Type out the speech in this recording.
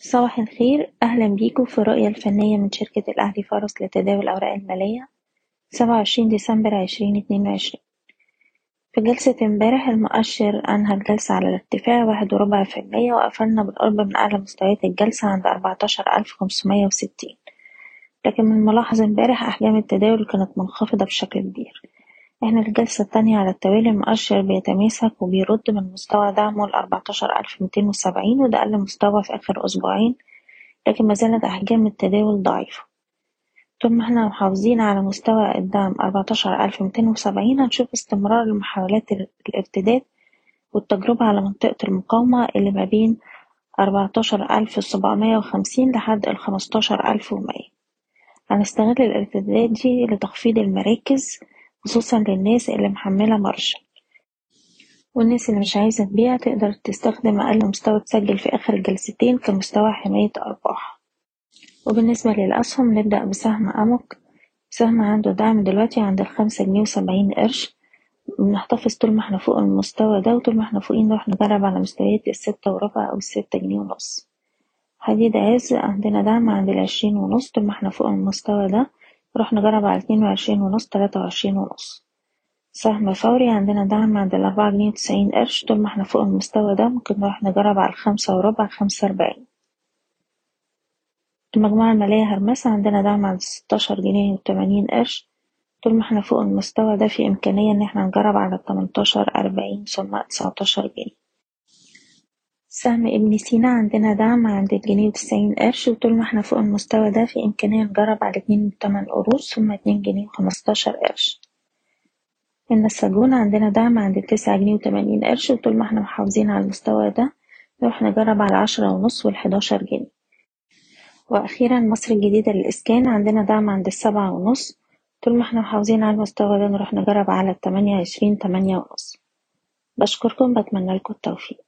صباح الخير. أهلا بيكم في الرؤية الفنية من شركة الأهلي فارس لتداول الأوراق المالية. سبعة وعشرين ديسمبر عشرين اتنين وعشرين. في جلسة امبارح المؤشر أنهى الجلسة على الارتفاع واحد وربع في المية وقفلنا بالقرب من أعلى مستويات الجلسة عند أربعتاشر ألف خمسمية وستين. لكن من الملاحظ امبارح أحجام التداول كانت منخفضة بشكل كبير. إحنا الجلسة التانية على التوالي المؤشر بيتماسك وبيرد من مستوى دعمه لأربعتاشر ألف وسبعين وده أقل مستوى في آخر أسبوعين لكن مازالت أحجام التداول ضعيفة. طول ما إحنا محافظين على مستوى الدعم أربعتاشر ألف ميتين وسبعين هنشوف استمرار لمحاولات الارتداد والتجربة على منطقة المقاومة اللي ما بين أربعتاشر ألف سبعمية وخمسين لحد الخمستاشر ألف هنستغل الارتدادات دي لتخفيض المراكز خصوصا للناس اللي محملة مارجن والناس اللي مش عايزة تبيع تقدر تستخدم أقل مستوى اتسجل في آخر الجلستين كمستوى حماية أرباح. وبالنسبة للأسهم نبدأ بسهم أموك. سهم عنده دعم دلوقتي عند الخمسة جنيه وسبعين قرش. بنحتفظ طول ما إحنا فوق المستوى ده وطول ما إحنا فوقين نروح نجرب على مستويات الستة وربع أو الستة جنيه ونص. حديد عز عندنا دعم عند العشرين ونص طول ما إحنا فوق المستوى ده. نروح نجرب على اتنين وعشرين ونص تلاتة وعشرين ونص. سهم فوري عندنا دعم عند الأربعة جنيه وتسعين قرش. طول ما إحنا فوق المستوى ده ممكن نروح نجرب على الخمسة وربع خمسة أربعين. المجموعة المالية هرمسة عندنا دعم عند ستاشر جنيه وتمانين قرش. طول ما إحنا فوق المستوى ده في إمكانية إن إحنا نجرب على تمنتاشر أربعين ثم تسعتاشر جنيه. سهم ابن سينا عندنا دعم عند الجنيه وتسعين قرش وطول ما إحنا فوق المستوى ده في إمكانية نجرب على اتنين وتمن قروش ثم اتنين جنيه وخمستاشر قرش. النساجون عندنا دعم عند التسعة جنيه وتمانين قرش وطول ما إحنا محافظين على المستوى ده نروح نجرب على العشرة ونص والحداشر جنيه. وأخيرا مصر الجديدة للإسكان عندنا دعم عند السبعة ونص طول ما إحنا محافظين على المستوى ده نروح نجرب على التمانية عشرين تمانية ونص. بشكركم بتمنى لكم التوفيق.